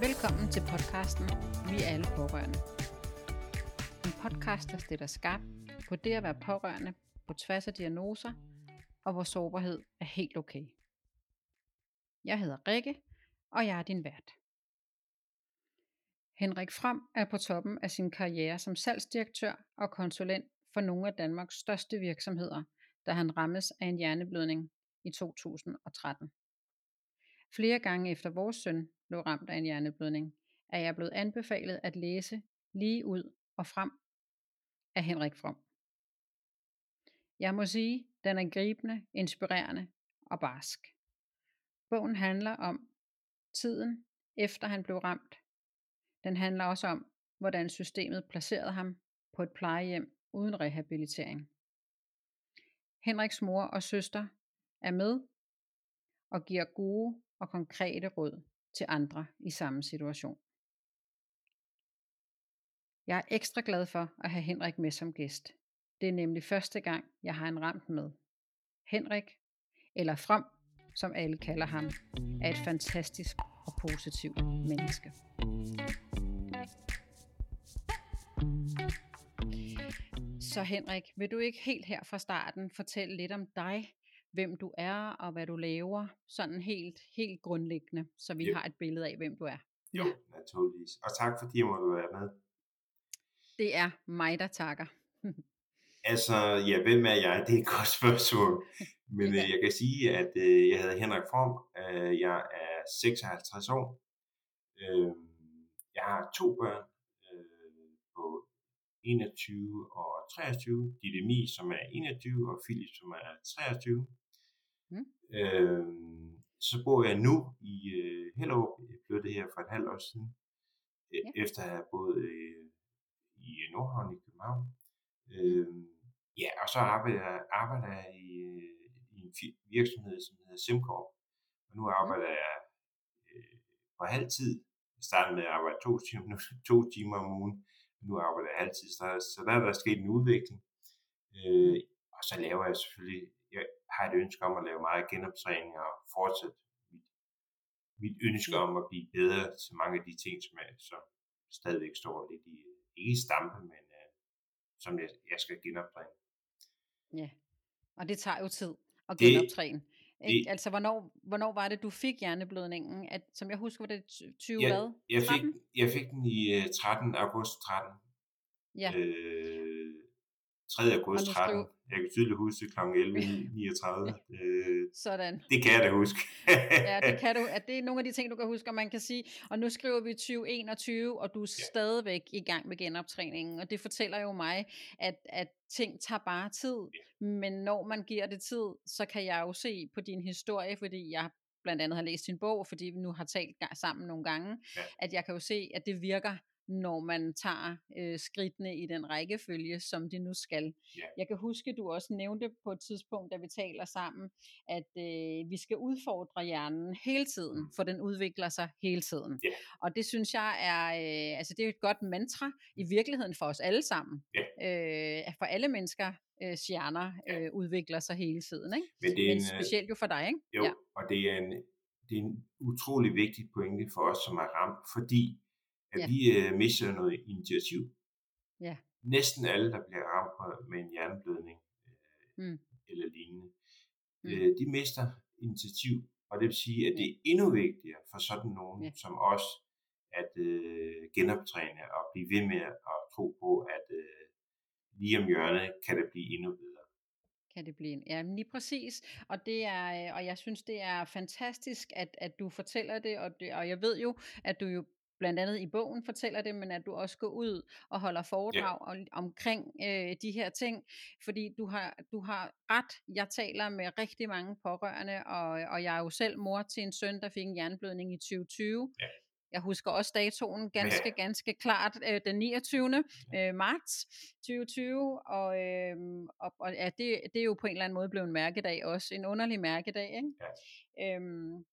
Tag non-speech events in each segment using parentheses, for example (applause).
Velkommen til podcasten Vi er alle pårørende. En podcast, der stiller skarp på det at være pårørende på tværs af diagnoser, og hvor sårbarhed er helt okay. Jeg hedder Rikke, og jeg er din vært. Henrik Fram er på toppen af sin karriere som salgsdirektør og konsulent for nogle af Danmarks største virksomheder, da han rammes af en hjerneblødning i 2013. Flere gange efter vores søn blev ramt af en hjerneblødning, er jeg blevet anbefalet at læse lige ud og frem af Henrik From. Jeg må sige, den er gribende, inspirerende og barsk. Bogen handler om tiden efter han blev ramt. Den handler også om, hvordan systemet placerede ham på et plejehjem uden rehabilitering. Henriks mor og søster er med og giver gode og konkrete råd til andre i samme situation. Jeg er ekstra glad for at have Henrik med som gæst. Det er nemlig første gang, jeg har en ramt med. Henrik, eller Frem, som alle kalder ham, er et fantastisk og positivt menneske. Så Henrik, vil du ikke helt her fra starten fortælle lidt om dig, hvem du er og hvad du laver, sådan helt, helt grundlæggende, så vi jo. har et billede af, hvem du er. Jo, naturligvis. Og tak fordi jeg måtte være med. Det er mig, der takker. altså, ja, hvem er jeg? Det er et godt spørgsmål. (laughs) Men ja. Øh, jeg kan sige, at øh, jeg hedder Henrik Form. Øh, jeg er 56 år. Øh, jeg har to børn øh, på 21 og 23. Didemi, som er 21, og Philip, som er 23. Mm. Øh, så bor jeg nu i øh, Hellerup. Jeg flyttede her for et halvt år siden, øh, ja. efter at have boet øh, i Nordhavn i København. Øh, ja, og så arbejder jeg, arbejder jeg i, øh, i en virksomhed, som hedder Simcorp. Og nu arbejder jeg øh, på halv tid. Jeg startede med at arbejde to timer, to timer om ugen. Nu arbejder jeg halvtid. Så der er der sket en udvikling. Øh, og så laver jeg selvfølgelig jeg har et ønske om at lave meget genoptræning og fortsætte mit, mit ønske om at blive bedre til mange af de ting, som, jeg, som stadigvæk står lidt i, ikke i stampe, men uh, som jeg, jeg skal genoptræne. Ja, og det tager jo tid at genoptræne. Det, ikke? Altså, hvornår, hvornår var det, du fik hjerneblødningen? At, som jeg husker, var det 20 jeg, hvad? Jeg fik, jeg fik den i uh, 13. august 13. Ja. Øh, 3. august 13. Jeg kan tydeligt huske kl. 11.39. (laughs) øh, Sådan. Det kan jeg da huske. ja, det kan du. At det er nogle af de ting, du kan huske, og man kan sige, og nu skriver vi 2021, og du er ja. stadigvæk i gang med genoptræningen, og det fortæller jo mig, at, at ting tager bare tid, ja. men når man giver det tid, så kan jeg jo se på din historie, fordi jeg blandt andet har læst din bog, fordi vi nu har talt sammen nogle gange, ja. at jeg kan jo se, at det virker når man tager øh, skridtene i den rækkefølge, som det nu skal. Yeah. Jeg kan huske, du også nævnte på et tidspunkt, da vi taler sammen, at øh, vi skal udfordre hjernen hele tiden, mm. for den udvikler sig hele tiden. Yeah. Og det synes jeg er, øh, altså det er et godt mantra i virkeligheden for os alle sammen. Yeah. Øh, for alle mennesker øh, hjerner øh, udvikler sig hele tiden. Ikke? Men, det er Men en, øh, specielt jo for dig. Ikke? Jo, ja. og det er en det er en utrolig vigtig pointe for os, som er ramt, fordi at ja. vi øh, mister noget initiativ. Ja. Næsten alle, der bliver ramt med en hjerneblødning øh, mm. eller lignende, mm. øh, de mister initiativ. Og det vil sige, at det er endnu vigtigere for sådan nogen ja. som os, at øh, genoptræne og blive ved med at tro på, at øh, lige om hjørnet kan det blive endnu bedre kan det blive. Ja, lige præcis. Og, det er, øh, og jeg synes, det er fantastisk, at, at du fortæller det og, det, og jeg ved jo, at du jo blandt andet i bogen fortæller det, men at du også går ud og holder foredrag yeah. omkring øh, de her ting, fordi du har, du har ret. Jeg taler med rigtig mange pårørende, og, og jeg er jo selv mor til en søn, der fik en hjerneblødning i 2020. Yeah. Jeg husker også datoen (laughs) ganske, ganske klart øh, den 29. Øh, marts 2020, og, øh, og, og ja, det, det er jo på en eller anden måde blevet en mærkedag også, en underlig mærkedag. Ikke? Ja. Øhm,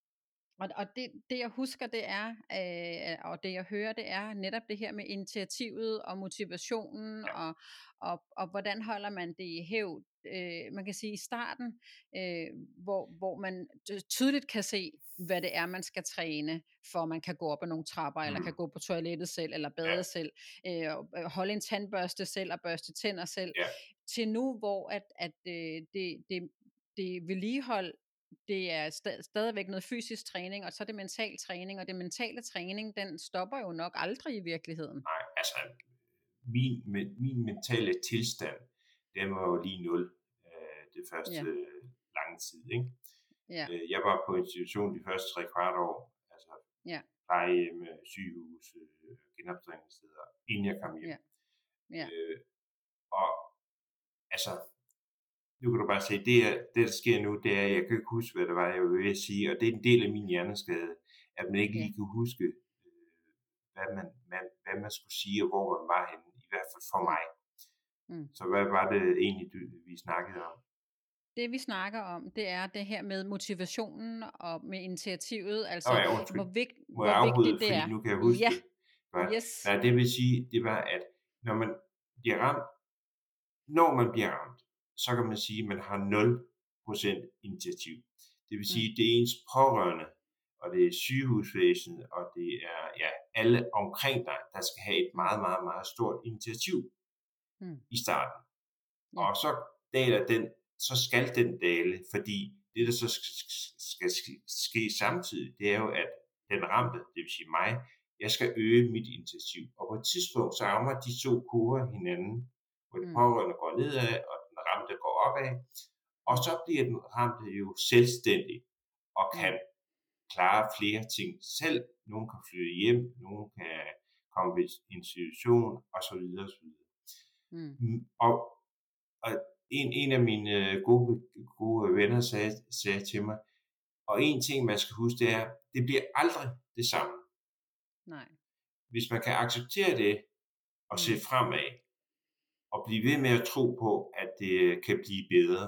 Og, og det, det jeg husker, det er, øh, og det jeg hører, det er netop det her med initiativet og motivationen, Ja. og, og, og hvordan holder man det i hævd. Øh, man kan sige i starten, øh, hvor, hvor man ty- tydeligt kan se, hvad det er, man skal træne, for man kan gå op ad nogle trapper, eller Mm. kan gå på toilettet selv, eller bade Ja. selv, øh, øh, holde en tandbørste selv, og børste tænder selv, Ja. til nu, hvor at, at øh, det, det, det vedligehold det er sta- stadigvæk noget fysisk træning, og så er det mental træning, og det mentale træning, den stopper jo nok aldrig i virkeligheden. Nej, altså, min, min mentale tilstand, den var jo lige nul øh, det første ja. lange tid. Ikke? Ja, Øh, Jeg var på institution de første tre kvart år, altså Ja. plejehjem, sygehus, øh, genoptræningssteder, inden jeg kom hjem. Ja. Ja. Øh, og altså, nu kan du bare se, det, er, det der sker nu, det er, jeg kan ikke huske, hvad det var, jeg var ved at sige, og det er en del af min hjerneskade, at man ikke lige kan huske, øh, hvad man, man, hvad man skulle sige, og hvor man var henne, i hvert fald for mig. Mm. Så hvad var det egentlig, du, vi snakkede om? det vi snakker om, det er det her med motivationen og med initiativet, altså ja, undskyld. hvor, vigt, Må hvor afbryde, vigtigt det er. nu kan jeg huske Ja. det. Yes. Nej, det vil sige, det var, at når man bliver ramt, når man bliver ramt, så kan man sige, at man har 0% initiativ. Det vil sige, Mm. det er ens pårørende, og det er sygehusvæsenet, og det er ja, alle omkring dig, der skal have et meget, meget, meget stort initiativ Mm. i starten. Og så daler den, så skal den dale, fordi det, der så skal, ske- samtidig, det er jo, at den ramte, det vil sige mig, jeg skal øge mit initiativ. Og på et tidspunkt, så rammer de to kurver hinanden, hvor den Mm. pårørende går nedad, og den ramte går opad. Og så bliver den ramte jo selvstændig, og kan klare flere ting selv. Nogle kan flytte hjem, nogle kan komme ved institution, og så videre, og så videre. Mm. Mm, Og, og en, en af mine øh, gode, gode venner sagde, sagde til mig, og en ting, man skal huske, det er, det bliver aldrig det samme. Nej. Hvis man kan acceptere det, og se Mm. fremad, og blive ved med at tro på, at det kan blive bedre,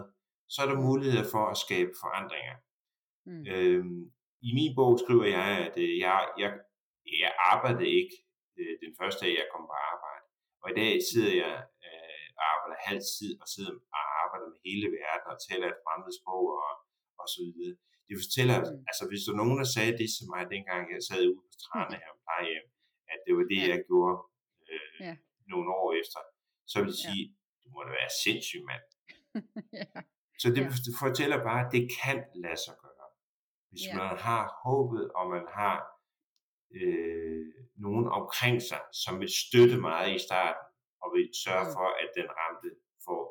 så er der muligheder for at skabe forandringer. Mm. Øhm, I min bog skriver jeg, at øh, jeg, jeg, jeg arbejdede ikke øh, den første dag, jeg kom på arbejde. Og i dag sidder jeg øh, og arbejder halv tid og sidder og arbejder med hele verden og taler et fremmed sprog og, og så videre. Det fortæller, Mm. altså hvis der nogen, der sagde det til mig, dengang jeg sad ude på stranden (laughs) her på plejehjem, at det var det, jeg gjorde øh, Ja. nogle år efter, så vil Ja. sige, du må da være sindssyg, mand. (laughs) ja. Så det Ja. ja. fortæller bare, at det kan lade sig gøre. Hvis Ja. ja. man har håbet, og man har øh, nogen omkring sig, som vil støtte meget i starten, og vil sørge Mm. for, at den ramte får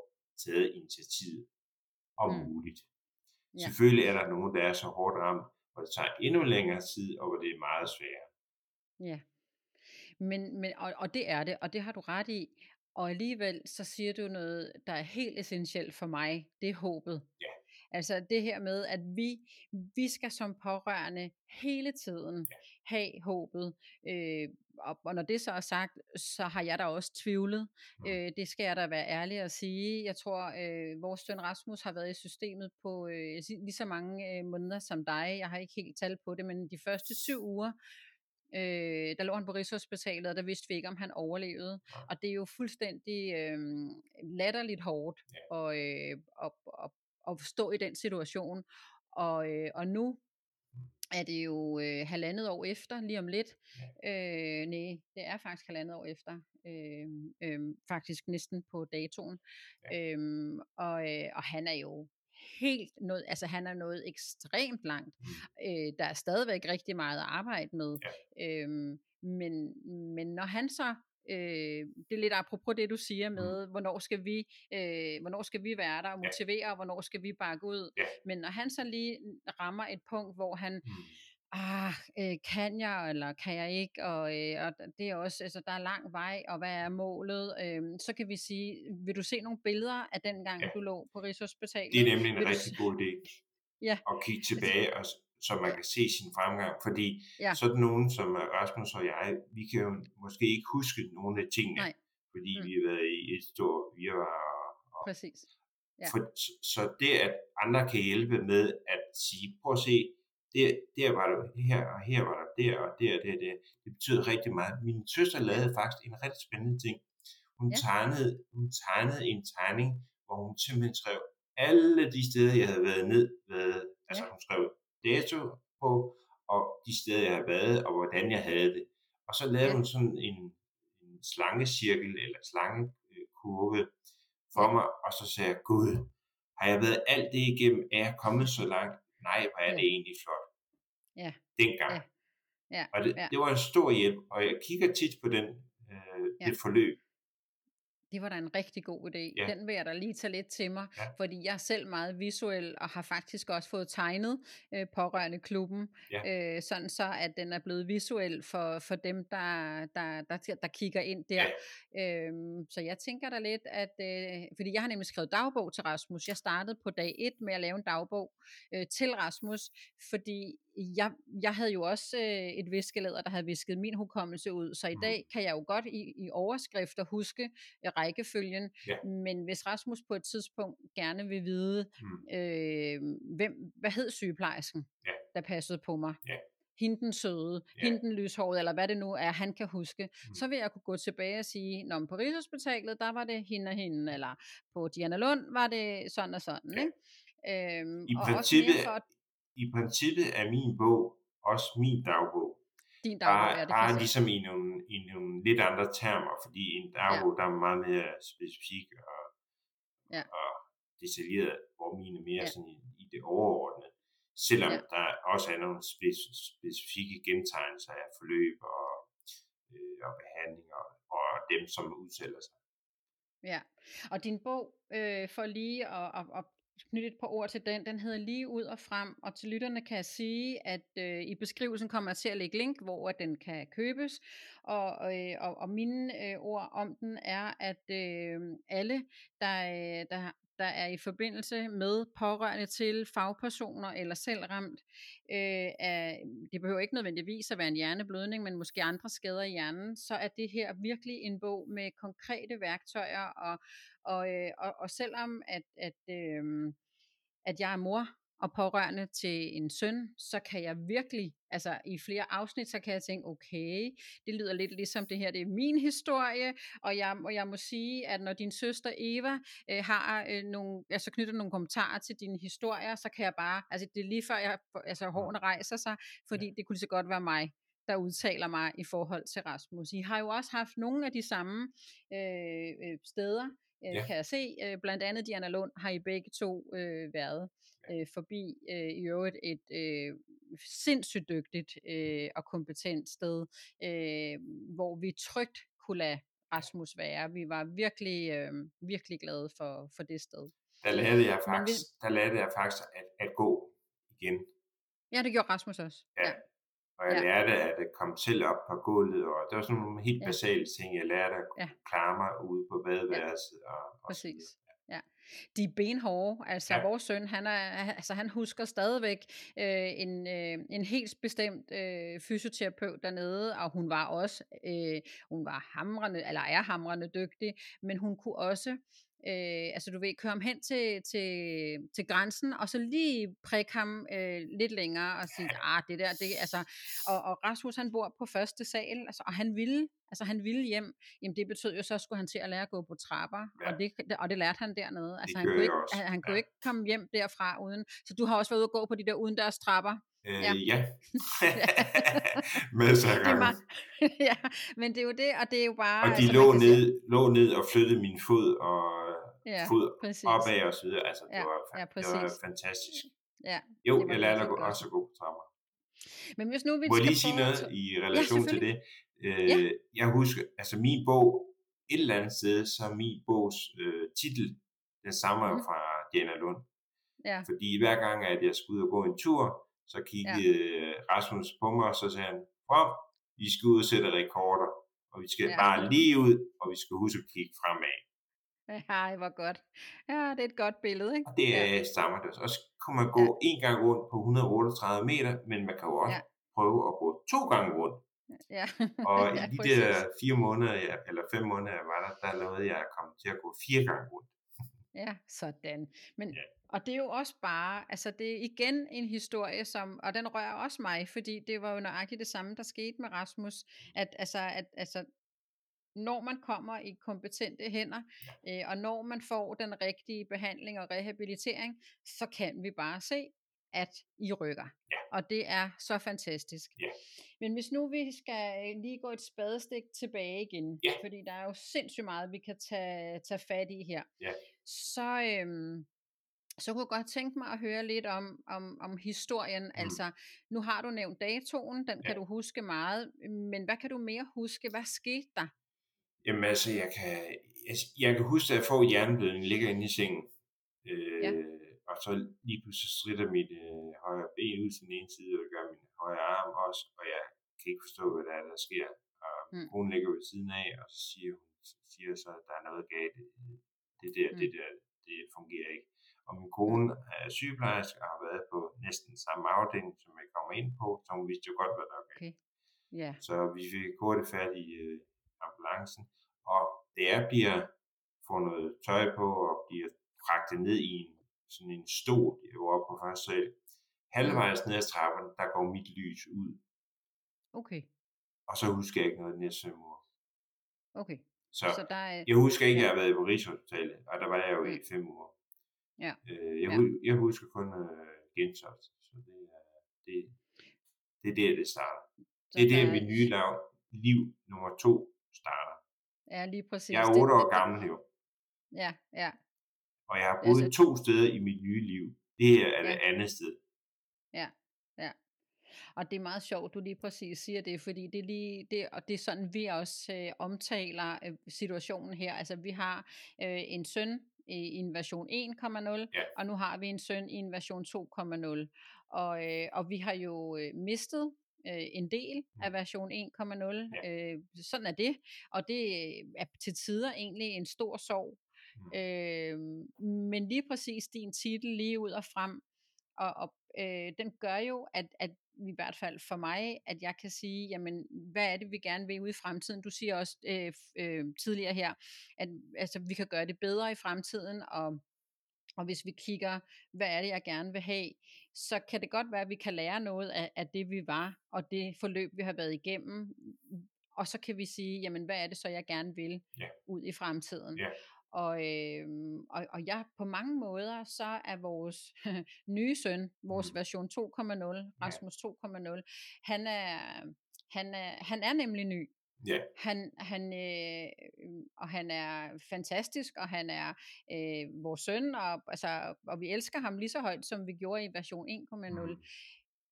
taget initiativet om Mm. muligt. Ja. Ja. Selvfølgelig er der nogen, der er så hårdt ramt, hvor det tager endnu længere tid, og hvor det er meget sværere. Ja. Men, men og, og det er det, og det har du ret i. Og alligevel så siger du noget, der er helt essentielt for mig. Det er håbet. Ja. Altså det her med, at vi, vi skal som pårørende hele tiden Ja. have håbet. Øh, og, og når det så er sagt, så har jeg da også tvivlet. Mm. Øh, det skal jeg da være ærlig at sige. Jeg tror, øh, vores søn Rasmus har været i systemet på øh, lige så mange øh, måneder som dig. Jeg har ikke helt tal på det, men de første syv uger, Øh, der lå han på Rigshospitalet, og der vidste vi ikke, om han overlevede. Nej. Og det er jo fuldstændig øh, latterligt hårdt Ja. at, øh, at, at, at stå i den situation. Og, øh, og nu er det jo øh, halvandet år efter, lige om lidt. Øh, nej, det er faktisk halvandet år efter. Øh, øh, faktisk næsten på datoen. Ja. Øhm, og, øh, og han er jo helt noget, altså han er nået ekstremt langt. Mm. Øh, der er stadigvæk rigtig meget at arbejde med. Ja. Øhm, men, men når han så Øh, det er lidt apropos det du siger med, mm. hvornår skal vi øh, hvornår skal vi være der og Ja. motivere, og hvornår skal vi bakke ud. Ja. Men når han så lige rammer et punkt, hvor han Mm. Ah, øh, kan jeg, eller kan jeg ikke, og, øh, og det er også, altså der er lang vej, og hvad er målet, øh, så kan vi sige, vil du se nogle billeder af den gang, Ja. du lå på Rigshospitalet? Det er nemlig en Vil du rigtig s- god idé Ja. at kigge tilbage, og, så man kan se sin fremgang. Fordi Ja. sådan nogen som øh, Rasmus og jeg, vi kan jo måske ikke huske nogle af tingene, Nej. fordi Mm. vi har været i et stort virvar. Og, Præcis. Ja. for, så- så det, at andre kan hjælpe med at sige, prøv at se, der, der var der her, og her var der der, og der, der, der. Det betyder rigtig meget. Min søster lavede faktisk en rigtig spændende ting. Hun, Ja. tegnede, hun tegnede en tegning, hvor hun simpelthen skrev alle de steder, jeg havde været ned, været, altså Ja. hun skrev dato på, og de steder, jeg havde været, og hvordan jeg havde det. Og så lavede Ja. hun sådan en, en slangecirkel, eller slangekurve for mig, og så sagde jeg, Gud, har jeg været alt det igennem? Er jeg kommet så langt? Nej, hvor er det egentlig flot. Ja. Dengang. Ja. Ja. Og det, Ja. det var en stor hjælp, og jeg kigger tit på den, øh, Ja. det forløb. Det var da en rigtig god idé. Ja. Den vil jeg da lige tage lidt til mig, Ja. fordi jeg er selv meget visuel og har faktisk også fået tegnet øh, pårørende klubben, Ja. øh, sådan så at den er blevet visuel for, for dem, der, der, der, der kigger ind der. Øhm, så jeg tænker da lidt, at øh, fordi jeg har nemlig skrevet dagbog til Rasmus. Jeg startede på dag 1 med at lave en dagbog øh, til Rasmus, fordi jeg, jeg havde jo også øh, et viskelæder, der havde visket min hukommelse ud, så i Mhm. dag kan jeg jo godt i, i overskrifter huske øh, rækkefølgen, Ja. men hvis Rasmus på et tidspunkt gerne vil vide, Mm. øh, hvem, hvad hed sygeplejersken, Ja. der passede på mig, Ja. hende den søde, Ja. hende den lyshårede, eller hvad det nu er, han kan huske, Mm. så vil jeg kunne gå tilbage og sige, Nå, men på Rigshospitalet, der var det hende og hende, eller på Diana Lund var det sådan og sådan, Ja. ikke? Øhm, I og også princippet, mere for at I princippet er min bog også min dagbog. din dagbog Bare, er det. bare se. ligesom i nogle, i nogle lidt andre termer, fordi en dagbog, ja. der er meget mere specifik og, Ja. og detaljeret, hvor min er mere Ja. sådan i, i det overordnede. Selvom Ja. der også er nogle speci- specifikke gentegnelser af forløb og, øh, og behandlinger og dem, som udtaler sig. Ja, og din bog, øh, for lige at, at, at knytte et par ord til den, den hedder Lige ud og frem, og til lytterne kan jeg sige, at øh, i beskrivelsen kommer jeg til at lægge link, hvor at den kan købes, og, øh, og, og mine øh, ord om den er, at øh, alle, der, øh, der, der er i forbindelse med pårørende til fagpersoner eller selv ramt, øh, er, det behøver ikke nødvendigvis at være en hjerneblødning, men måske andre skader i hjernen, så er det her virkelig en bog med konkrete værktøjer, og, og, øh, og, og selvom at, at, øh, at jeg er mor og pårørende til en søn, så kan jeg virkelig, altså i flere afsnit, så kan jeg tænke, okay, det lyder lidt ligesom det her, det er min historie, og jeg, og jeg må sige, at når din søster Eva øh, har øh, nogle, altså knytter nogle kommentarer til dine historier, så kan jeg bare, altså det er lige før, jeg, altså hårene rejser sig, fordi det kunne så godt være mig, der udtaler mig i forhold til Rasmus. I har jo også haft nogle af de samme øh, øh, steder, øh, Ja. kan jeg se. Øh, blandt andet Diana Lund har I begge to øh, været øh, forbi øh, i øvrigt et øh, sindssygt dygtigt øh, og kompetent sted, øh, hvor vi trygt kunne lade Rasmus være. Vi var virkelig, øh, virkelig glade for, for det sted. Der lærte jeg faktisk, der lærte jeg faktisk at, at gå igen. Ja, det gjorde Rasmus også. Ja. Og jeg Ja. ja. lærte at komme selv op på gulvet, og det var sådan nogle helt Ja. basale ting. Jeg lærte at Ja. klare mig ude på badeværelset. Og, og så Præcis. Ja. De er benhårde. Altså, ja. Ja. vores søn, han, er, altså, han husker stadigvæk øh, en, øh, en helt bestemt øh, fysioterapeut dernede, og hun var også, øh, hun var hamrende, eller er hamrende dygtig, men hun kunne også Øh, altså du ved, køre ham hen til, til, til grænsen, og så lige prikke ham øh, lidt længere, og sige, ah, det der, det, altså, og, og Rasmus han bor på første sal, altså, og han ville, altså han ville hjem, jamen det betød jo, så skulle han til at lære at gå på trapper, Ja. og, det, og det lærte han dernede, altså han gjorde kunne, ikke, også, han, han kunne ja. ikke komme hjem derfra uden, så du har også været ude at gå på de der udendørs trapper, Øh, Ja. ja. (laughs) (laughs) Masser af det gange. meget, (laughs) ja, men det er jo det, og det er jo bare, Og de altså, lå kan sige- ned, lå ned og flyttede min fod og ja, fod præcis. opad og så videre. Altså, det, Ja, var, ja, det var præcis. fantastisk. Ja, Jo, det jeg gå, godt. også gå på trapper. Men hvis nu vi Må jeg lige sige noget i relation til det? Øh, Ja. Jeg husker, altså min bog, et eller andet sted, så er min bogs øh, titel, den stammer jo Mhm. fra Diana Lund. Ja, Fordi hver gang, at jeg skulle ud og gå en tur, så kiggede ja. Rasmus på mig, og så sagde han, kom, vi skal ud og sætte rekorder, og vi skal Ja. ja. bare lige ud, og vi skal huske at kigge fremad. Ej, hvor godt. Ja, det er et godt billede, ikke? Og det ja. er stammer det. Og så kunne man gå en gang rundt på 138 meter, men man kan jo også Ja. prøve at gå to gange rundt. Ja, (laughs) Og ja, i de præcis. der fire måneder, jeg, eller fem måneder, jeg var der, der nåede jeg at komme til at gå fire gange rundt. Ja, sådan. Men, Ja. Og det er jo også bare, altså det er igen en historie, som, og den rører også mig, fordi det var jo nøjagtigt det samme, der skete med Rasmus, at altså, at, altså når man kommer i kompetente hænder, øh, og når man får den rigtige behandling og rehabilitering, så kan vi bare se, at I rykker. Ja. Og det er så fantastisk. Ja. Men hvis nu vi skal øh, lige gå et spadestik tilbage igen, Ja. fordi der er jo sindssygt meget, vi kan tage, tage fat i her, Ja. så, øhm, så kunne jeg godt tænke mig at høre lidt om, om, om historien. Mm. Altså, nu har du nævnt datoen, den kan Ja. du huske meget, men hvad kan du mere huske? Hvad skete der? Jamen altså, jeg kan, jeg, jeg kan huske, at jeg får hjerneblødning, ligger inde i sengen. Øh, Ja. Og så lige pludselig strider mit øh, højre ben ud til den ene side, og det gør min højre arm også, og jeg kan ikke forstå, hvad der er, der sker. Og Mm. hun ligger ved siden af, og så siger hun så siger så, at der er noget galt. Det der, Mm. det der, det fungerer ikke. Og min kone er sygeplejerske og har været på næsten samme afdeling, som jeg kommer ind på, så hun vidste jo godt, hvad der var galt. Okay. Ja. Så vi fik hurtigt fat i øh, ambulancen, og jeg bliver, får noget tøj på og bliver fragtet ned i en, sådan en stol, jeg var oppe på første sal, halvvejs ned ad trappen, der går mit lys ud, Okay. og så husker jeg ikke noget næste uger. Okay. Så Så der er... jeg husker ikke, at jeg har været på Rigshospitalet, og der var jeg jo i Mm. fem uger. Ja. Øh, jeg, Ja. jeg husker kun øh, Gentofte, så det er, det, det er der, det starter. så Det er der, der- mit nye lav, liv nummer to starter. Ja, lige præcis. Jeg er Det- 8 år det- gammel jo, Ja, ja. og jeg har Ja, boet så- to steder i mit nye liv. Det her er Ja. det andet sted. Og det er meget sjovt, du lige præcis siger det, fordi det er lige det, og det er sådan, vi også øh, omtaler øh, situationen her. Altså, vi har øh, en søn i, i en version 1.0, Ja. og nu har vi en søn i en version 2.0. Og, øh, og vi har jo øh, mistet øh, en del af version 1.0. Ja. Øh, sådan er det, og det øh, er til tider egentlig en stor sorg. Mm. Øh, men lige præcis din titel lige ud og frem, og, og øh, den gør jo, at, at i hvert fald for mig, at jeg kan sige, jamen, hvad er det, vi gerne vil ud i fremtiden? Du siger også øh, øh, tidligere her, at altså, vi kan gøre det bedre i fremtiden, og, og hvis vi kigger, hvad er det, jeg gerne vil have, så kan det godt være, at vi kan lære noget af, af det, vi var, og det forløb, vi har været igennem, og så kan vi sige, jamen, hvad er det så, jeg gerne vil Ja. ud i fremtiden? Ja. Og, øh, og, og jeg på mange måder, så er vores (laughs) nye søn, vores Mm. version 2.0, Rasmus 2.0, han er, han, er, han er nemlig ny. Ja, Han, han, øh, og han er fantastisk, og han er øh, vores søn, og, altså, og vi elsker ham lige så højt, som vi gjorde i version 1.0.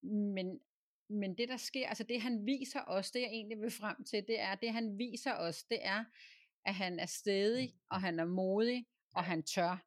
mm. Men, men det der sker, altså det han viser os, det jeg egentlig vil frem til, det er, det han viser os, det er, at han er stedig, og han er modig, og han tør.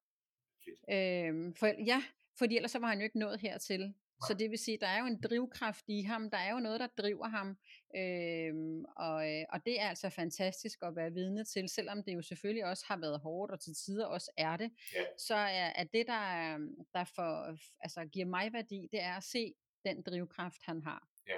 Fedt. Øhm, for, ja, fordi ellers så var han jo ikke nået hertil. Så det vil sige, der er jo en drivkraft i ham, der er jo noget, der driver ham, øhm, og, øh, og det er altså fantastisk at være vidne til, selvom det jo selvfølgelig også har været hårdt, og til tider også er det, Ja. så er, er det, der, er- der for, altså, giver mig værdi, det er at se den drivkraft, han har. Ja.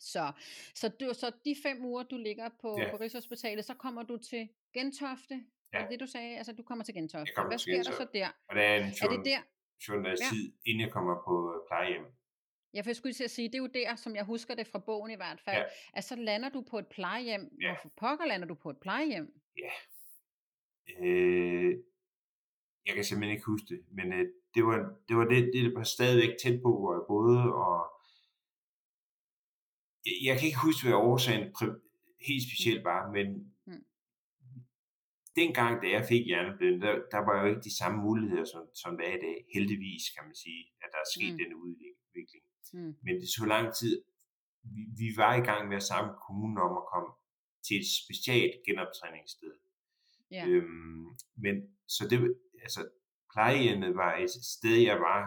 Så, så, du, så de fem uger, du ligger på, Ja. på Rigshospitalet, så kommer du til Gentofte, Ja. ja. det du sagde, altså du kommer til Gentofte. Kommer Hvad til sker der så Gentofte. der? og der er en Er 14, det der? 14 dages Ja. tid, inden jeg kommer på øh, plejehjem. Ja, for jeg skulle til at sige, det er jo der, som jeg husker det fra bogen i hvert fald, Ja. ja. at så lander du på et plejehjem. Ja. Hvorfor pokker lander du på et plejehjem? Øh, jeg kan simpelthen ikke huske det, men øh, det var det, var det, det var stadigvæk tæt på, hvor jeg boede, og jeg, jeg kan ikke huske, hvad årsagen helt specielt var, men. Dengang, da jeg fik hjerneblødning, der, der var jo ikke de samme muligheder, som, som der er i dag. Heldigvis, kan man sige, at der er sket Mm. denne udvikling. Mm. Men det tog lang tid. Vi, vi var i gang med at samle kommunen om at komme til et specielt genoptræningssted. Ja. Øhm, men så det, altså, plejehjemmet var et sted, jeg var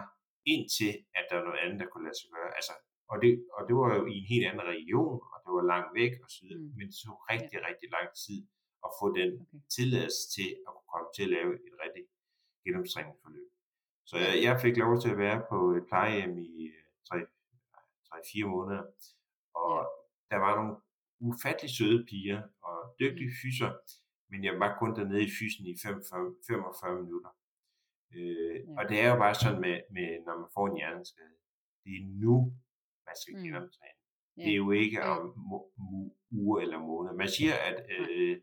indtil, at der var noget andet, der kunne lade sig gøre. Altså, og, det, og det var jo i en helt anden region, og det var langt væk og så videre, Mm. men det tog rigtig, rigtig lang tid at få den Okay. tilladelse til at kunne komme til at lave et rigtig genoptræningsforløb. Så jeg, jeg fik lov til at være på et plejehjem i 3-4 måneder, og der var nogle ufattelig søde piger og dygtige Mm. fyser, men jeg var kun dernede i fysen i 45, 45 minutter. Øh, Ja. Og det er jo bare sådan med, med når man får en hjerneskade. Det er nu, man skal Mm. genoptræne. Ja. Det er jo ikke om uger eller måneder. Man siger, at, øh, at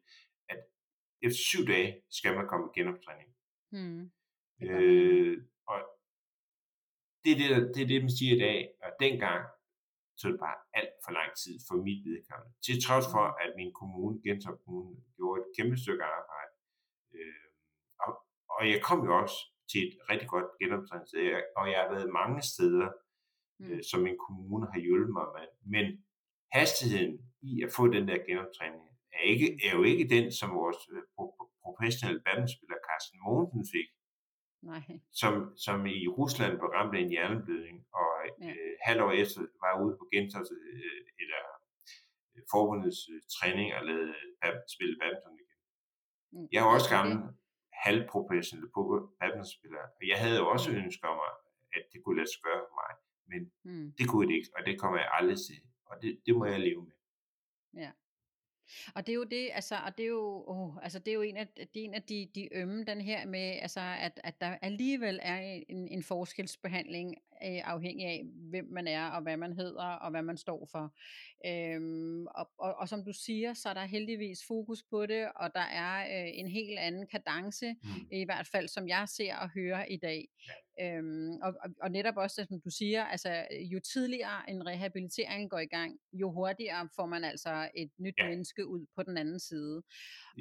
efter syv dage skal man komme i genoptræning. Mm. Øh, og det er det, det er det, man siger i dag. Og dengang tog det bare alt for lang tid for mit vedkommende. Til trods for, at min kommune, Gentofte Kommune, gjorde et kæmpe stykke arbejde. Øh, og, og jeg kom jo også til et rigtig godt genoptræningssted, og jeg har været mange steder, Mm. øh, som min kommune har hjulpet mig med. Men hastigheden i at få den der genoptræning er, ikke, er jo ikke den, som vores øh, pro- pro- professionelle badmintonspiller Carsten Mogensen fik, Nej. som, som i Rusland blev ramt af en hjerneblødning, og Ja. øh, halv år efter var ude på Gentofte, øh, eller øh, forbundets øh, træning og lavede bad- spille badminton igen. Mm. Jeg er også gammel halvprofessionel på- badmintonspiller, og jeg havde også Mm. ønsker om, at det kunne lade sig gøre for mig, men Mm. det kunne det ikke, og det kommer jeg aldrig til, og det, det må jeg leve med. Og det er jo det, altså, og det er jo, oh, altså, det er jo en af, det er en af de, de ømme, den her med, altså, at, at der alligevel er en, en forskelsbehandling øh, afhængig af, hvem man er, og hvad man hedder, og hvad man står for. Øhm, og, og, og som du siger, så er der heldigvis fokus på det, og der er øh, en helt anden kadence, Mm. i hvert fald som jeg ser og hører i dag. Øhm, og, og, og netop også som du siger, altså jo tidligere en rehabilitering går i gang, jo hurtigere får man altså et nyt Ja. menneske ud på den anden side.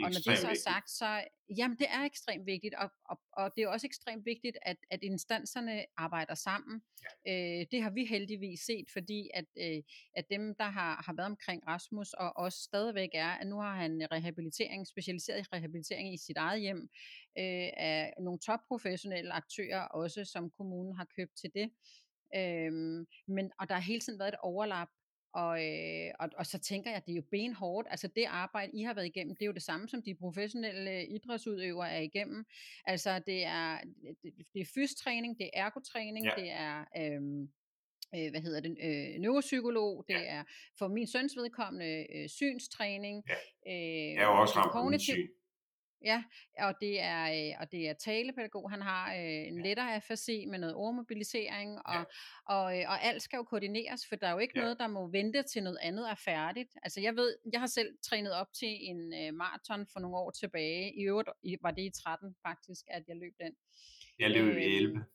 Og når det så er sagt, så jamen det er ekstremt vigtigt, og, og, og det er også ekstremt vigtigt, at, at instanserne arbejder sammen. Ja. Øh, det har vi heldigvis set, fordi at, øh, at dem, der har, har været omkring Rasmus, og også stadigvæk er, at nu har han rehabilitering, specialiseret rehabilitering i sit eget hjem, øh, af nogle topprofessionelle aktører også, som kommunen har købt til det. Øhm, men, og der har hele tiden været et overlap, og, øh, og, og så tænker jeg, at det er jo benhårdt. Altså det arbejde, I har været igennem, det er jo det samme, som de professionelle idrætsudøvere er igennem. Altså det er, det, det er fystræning, det er ergotræning, Ja. det er... Øhm, øh, hvad hedder det, øh, neuropsykolog, det Ja. er for min søns vedkommende øh, synstræning. Ja. Øh, Jeg er jo også ramt kognitiv- syn. Ja, og det er, øh, og det er talepædagog. Han har øh, en Ja. lettere afasi med noget ordmobilisering, og, Ja. og, øh, og alt skal jo koordineres, for der er jo ikke Ja. noget, der må vente til noget andet er færdigt. Altså jeg ved, jeg har selv trænet op til en øh, maraton for nogle år tilbage. I øvrigt var det i 13 faktisk, at jeg løb den. Jeg løb i Øhm, 11.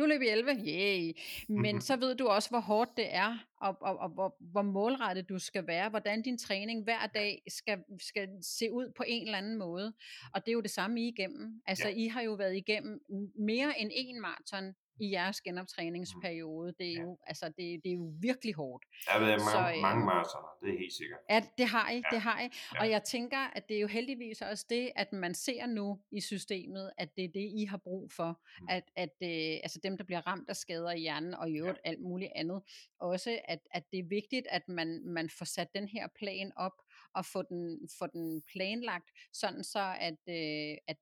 Du løb i 11, yay. Men så ved du også, hvor hårdt det er, og, og, og hvor, hvor målrettet du skal være, hvordan din træning hver dag skal, skal se ud på en eller anden måde. Og det er jo det samme I igennem. Altså, Ja. I har jo været igennem mere end en maraton i jeres genoptræningsperiode. Det er Ja. jo, altså, det, det er jo virkelig hårdt. Der har været mange, øh, mange maratoner, det er helt sikkert. Ja, det har I, Ja. det har I. Ja. Og jeg tænker, at det er jo heldigvis også det, at man ser nu i systemet, at det er det, I har brug for. Mm. At, at øh, altså dem, der bliver ramt af skader i hjernen, og i øvrigt alt muligt andet. Også, at, at det er vigtigt, at man, man får sat den her plan op, og få den, få den planlagt, sådan så, at, øh, at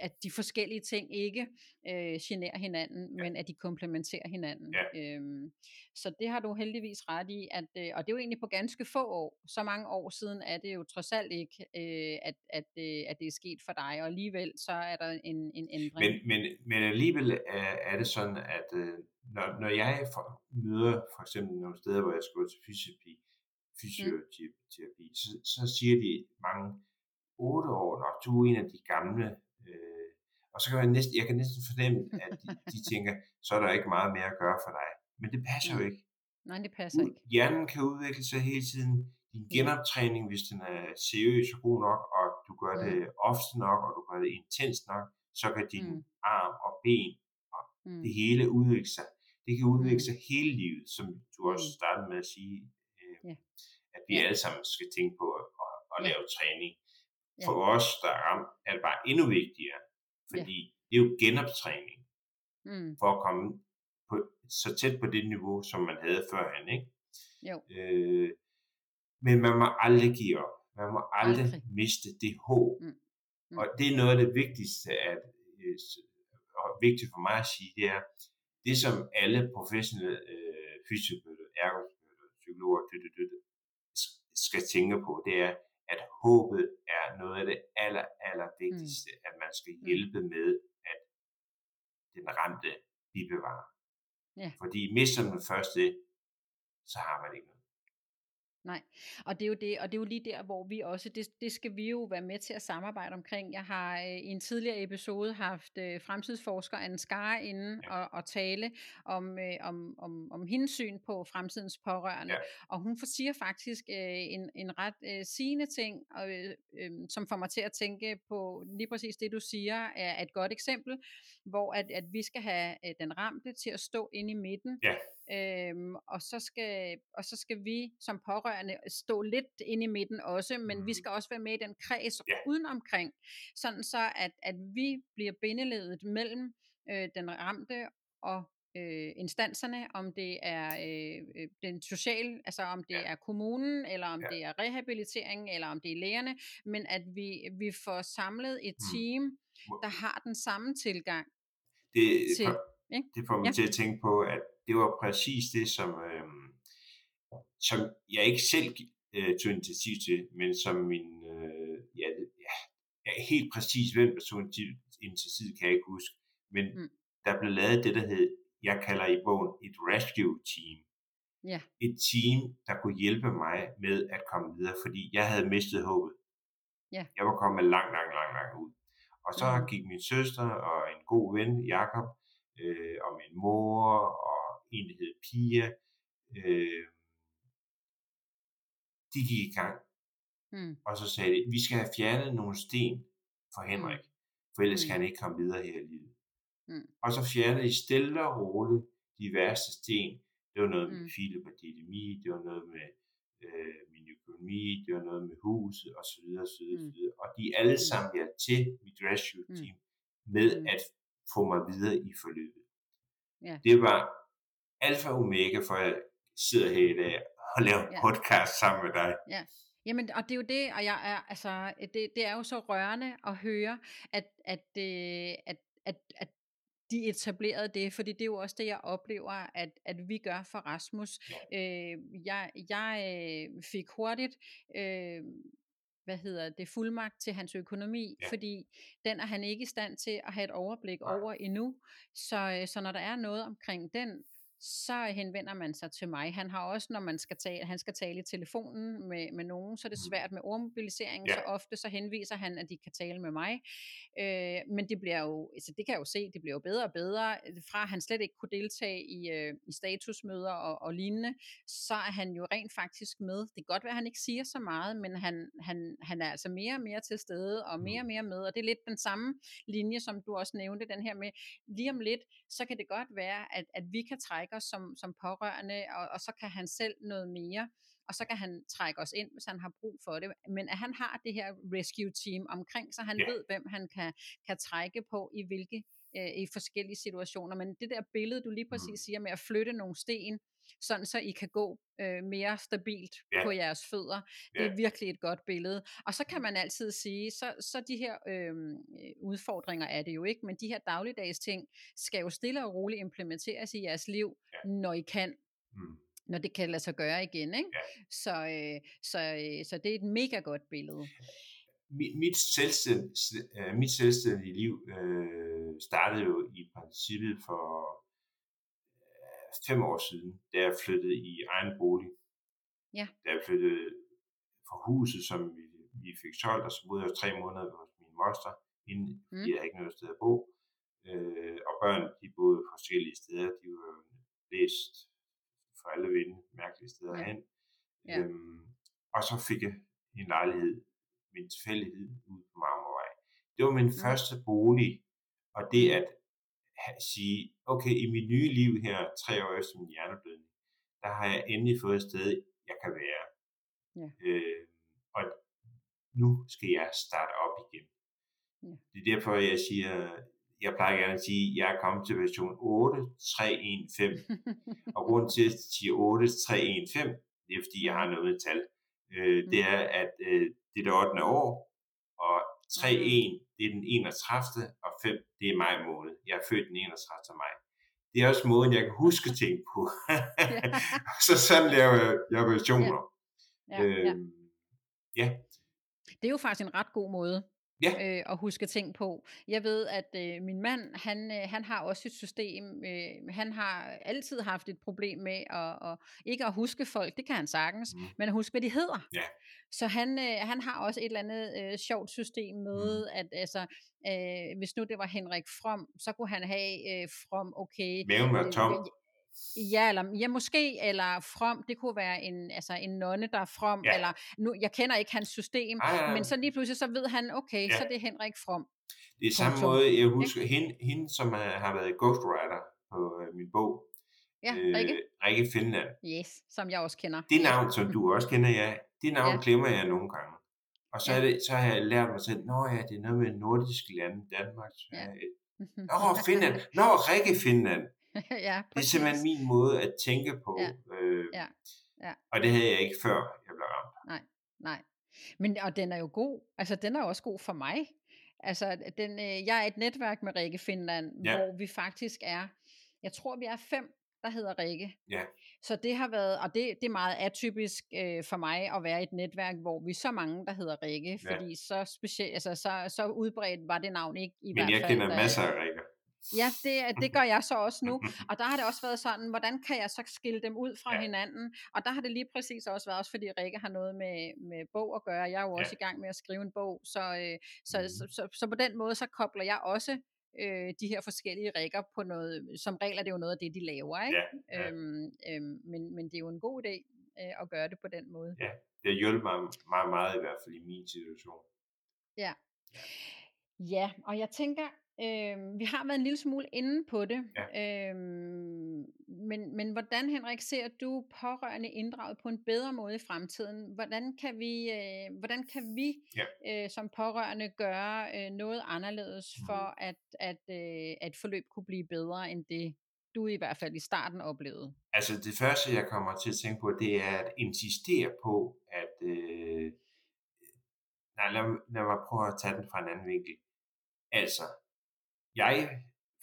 at de forskellige ting ikke øh, generer hinanden, Ja. men at de komplementerer hinanden. Ja. Øhm, så det har du heldigvis ret i, at, øh, og det er jo egentlig på ganske få år, så mange år siden er det jo trods alt ikke, øh, at, at, øh, at det er sket for dig, og alligevel så er der en, en ændring. Men, men, men alligevel er, er det sådan, at øh, når, når jeg for, møder for eksempel nogle steder, hvor jeg skal gå til fysioterapi, fysioterapi mm. så, så siger de mange, otte år, når du er en af de gamle, og så kan jeg næsten, jeg kan næsten fornemme, at de, de tænker, så er der ikke meget mere at gøre for dig. Men det passer jo ikke. Nej, det passer ikke. Hjernen kan udvikle sig hele tiden. Din genoptræning, hvis den er seriøs og god nok, og du gør det ofte nok, og du gør det intens nok, så kan din Mm. arm og ben Mm. det hele udvikle sig. Det kan udvikle Mm. sig hele livet, som du også Mm. startede med at sige, øh, Ja. at vi Ja. alle sammen skal tænke på at, at, at lave træning. For os, der er ramt, er det bare endnu vigtigere, fordi det er jo genoptræning Mm. for at komme på, så tæt på det niveau, som man havde førhen. Ikke? Jo. Øh, men man må aldrig give op. Man må aldrig, Aldrig. miste det håb. Mm. Mm. Og det er noget af det vigtigste, at, øh, og vigtigt for mig at sige, det er, det som alle professionelle øh, fysioterapeuter, ergoterapeuter, psykologer, død, s- skal tænke på, det er, at håbet er noget af det aller, aller vigtigste, mm. at man skal mm. hjælpe med, at den ramte bibevarer. Ja. Fordi mister man først det, så har man ikke noget. Nej, og det er jo det, og det er jo lige der, hvor vi også, det, det skal vi jo være med til at samarbejde omkring. Jeg har øh, i en tidligere episode haft øh, fremtidsforsker Anne Skare inde Ja. og, og tale om, øh, om, om, om hendes syn på fremtidens pårørende, Ja. og hun siger faktisk øh, en, en ret øh, sigende ting, og, øh, øh, som får mig til at tænke på lige præcis det, du siger, er et godt eksempel, hvor at, at vi skal have øh, den ramte til at stå inde i midten, Ja. Øhm, og, så skal, og så skal vi som pårørende stå lidt inde i midten også, men mm. vi Mhm. skal også være med i den kreds Ja. udenomkring, sådan så at, at vi bliver bindeledet mellem øh, den ramte og øh, instanserne, om det er øh, øh, den social, altså om det Ja. er kommunen, eller om Ja. det er rehabilitering, eller om det er lægerne, men at vi, vi får samlet et Mm. team, der har den samme tilgang Det, til, ikke? det får mig Ja. til at tænke på, at det var præcis det, som, øh, som jeg ikke selv øh, tog initiativ til, men som min, øh, ja, ja, ja, helt præcis hvem der tog initi- initiativet, kan jeg ikke huske, men Mm. der blev lavet det, der hed, jeg kalder i bogen et rescue team. Ja. Et team, der kunne hjælpe mig med at komme videre, fordi jeg havde mistet håbet. Ja. Jeg var kommet langt, langt, langt, langt ud. Og så Mhm. gik min søster og en god ven, Jakob, øh, og min mor og en, der hed Pia, øh, de gik i gang, Mm. og så sagde de, vi skal have fjernet nogle sten for Henrik, for ellers Mm. kan han ikke komme videre her i livet. Mm. Og så fjernede de stille og roligt de værste sten. Det var noget med Mm. filopatilemi, det var noget med øh, min økonomi, det var noget med huset osv. osv., Mm. osv. Og de alle Mm. sammen hjalp til mit rescue Mm. team med Mm. at få mig videre i forløbet. Ja. Det var alfa og omega, for jeg sidder her i dag og laver Ja. podcast sammen med dig. Jamen, og det er jo det, og jeg er, altså, det, det er jo så rørende at høre, at, at, øh, at, at, at de etablerede det, fordi det er jo også det, jeg oplever, at, at vi gør for Rasmus. Øh, jeg jeg øh, fik hurtigt, øh, hvad hedder det, fuldmagt til hans økonomi, Ja. fordi den er han ikke i stand til at have et overblik Nej. over endnu. Så, øh, så når der er noget omkring den, så henvender man sig til mig. Han har også, når man skal tale, han skal tale i telefonen med, med nogen, så er det Mhm. svært med ordmobilisering, Ja. så ofte så henviser han, at de kan tale med mig. Øh, men det bliver jo, altså det kan jeg jo se, det bliver jo bedre og bedre. Fra han slet ikke kunne deltage i, øh, i statusmøder og, og lignende, så er han jo rent faktisk med. Det kan godt være, at han ikke siger så meget, men han, han, han er altså mere og mere til stede, og mere og mere med, og det er lidt den samme linje, som du også nævnte, den her med, lige om lidt, så kan det godt være, at, at vi kan trække os som, som pårørende, og, og så kan han selv noget mere, og så kan han trække os ind, hvis han har brug for det. Men at han har det her rescue team omkring, så han Ja. ved, hvem han kan, kan trække på i hvilke øh, i forskellige situationer. Men det der billede, du lige præcis Mm. siger med at flytte nogle sten, sådan så I kan gå øh, mere stabilt Ja. på jeres fødder, det er virkelig et godt billede. Og så kan man altid sige, så, så de her øh, udfordringer er det jo ikke, men de her dagligdags ting skal jo stille og roligt implementeres i jeres liv, Ja. når I kan Mm. når det kan lade sig gøre igen. Ikke? Ja. Så, øh, så, øh, så det er et mega godt billede. mit, mit, selvstænd, øh, mit selvstændige liv øh, startede jo i princippet for øh, fem år siden, da jeg flyttede i egen bolig. Ja. Da jeg flyttede fra huset, som vi, vi fik solgt, og så boede jeg tre måneder hos min moster, inden Mm. jeg havde ikke noget sted at bo. Øh, og børn, de boede forskellige steder. De var jo læst for alle vinde, mærkelige steder Ja. hen. Ja. Øhm, og så fik jeg en lejlighed min tilfældighed ude på Marmorvej. Det var min Mm. første bolig, og det at sige, okay, i mit nye liv her, tre år efter min hjerneblødning, der har jeg endelig fået et sted, jeg kan være. Ja. Øh, og nu skal jeg starte op igen. Ja. Det er derfor, jeg siger, jeg plejer gerne at sige, at jeg er kommet til version 8.3.1.5. (laughs) Og grunden til, at jeg siger 8.3.1.5, det er, fordi jeg har noget med tal. Øh, det Mm. er, at øh, det er det 8. år, og 3.1, det er den 31. og 5, det er maj måned. Jeg er født den 31. maj. Det er også måden, jeg kan huske (laughs) ting på. (laughs) så sådan laver jeg, jeg versioner. Ja, ja. Øhm, ja. Det er jo faktisk en ret god måde. Ja. Øh, og huske ting på. Jeg ved, at øh, min mand, han, øh, han har også et system. Øh, han har altid haft et problem med at, at ikke at huske folk. Det kan han sagtens, mm. men at huske, hvad de hedder. Ja. Så han, øh, han har også et eller andet øh, sjovt system med, mm. at altså, øh, hvis nu det var Henrik From, så kunne han have øh, From, okay. Maven var tom. Øh, Ja, eller, ja, måske, eller from, det kunne være en, altså en nonne, der er from, ja. eller, nu, jeg kender ikke hans system, ah, ja, ja. men så lige pludselig, så ved han, okay, ja. så det er Henrik From. Det er samme måde, jeg husker, hende, hende, som har været ghostwriter på uh, min bog, Ja, Rikke. Øh, Rikke Finland. Yes, som jeg også kender. Det navn, som du også kender, ja, det navn ja. glemmer jeg nogle gange. Og så, ja. er det, så har jeg lært mig selv, nå ja, det er noget med nordiske lande, Danmark, Sverige. Ja. Nå, (laughs) Finland. Nå, Rikke Finland. (laughs) ja, det er simpelthen min måde at tænke på. Ja. Øh, ja. Ja. Og det havde jeg ikke før, jeg blev ramt. Nej, nej. Men, og den er jo god. Altså, den er også god for mig. Altså, den, øh, jeg er et netværk med Rikke Finland, ja. hvor vi faktisk er, jeg tror, vi er fem, der hedder Rikke. Ja. Så det har været, og det, det er meget atypisk øh, for mig at være i et netværk, hvor vi er så mange, der hedder Rikke, ja. fordi så specielt, altså så, så udbredt var det navn ikke i Men hvert fald. Men jeg kender masser af Rikke. Ja, det, det gør jeg så også nu. (laughs) Og der har det også været sådan, hvordan kan jeg så skille dem ud fra ja. hinanden? Og der har det lige præcis også været, også fordi Rikke har noget med, med bog at gøre. Jeg er jo også ja. i gang med at skrive en bog, så, øh, så, mm. så, så, så på den måde, så kobler jeg også øh, de her forskellige rækker på noget, som regel er det jo noget af det, de laver, ikke? Ja, ja. Øhm, øhm, men, men det er jo en god idé øh, at gøre det på den måde. Ja, det hjælper mig meget, meget i hvert fald i min situation. Ja. Ja, og jeg tænker, Øh, vi har været en lille smule inde på det, ja. øh, men, men hvordan Henrik ser du pårørende inddraget på en bedre måde i fremtiden? Hvordan kan vi, øh, hvordan kan vi ja. øh, som pårørende gøre øh, noget anderledes for, mm. at, at, øh, at forløb kunne blive bedre end det, du i hvert fald i starten oplevede? Altså det første, jeg kommer til at tænke på, det er at insistere på, at... Øh, nej, lad, lad mig prøve at tage den fra en anden vinkel. Altså, jeg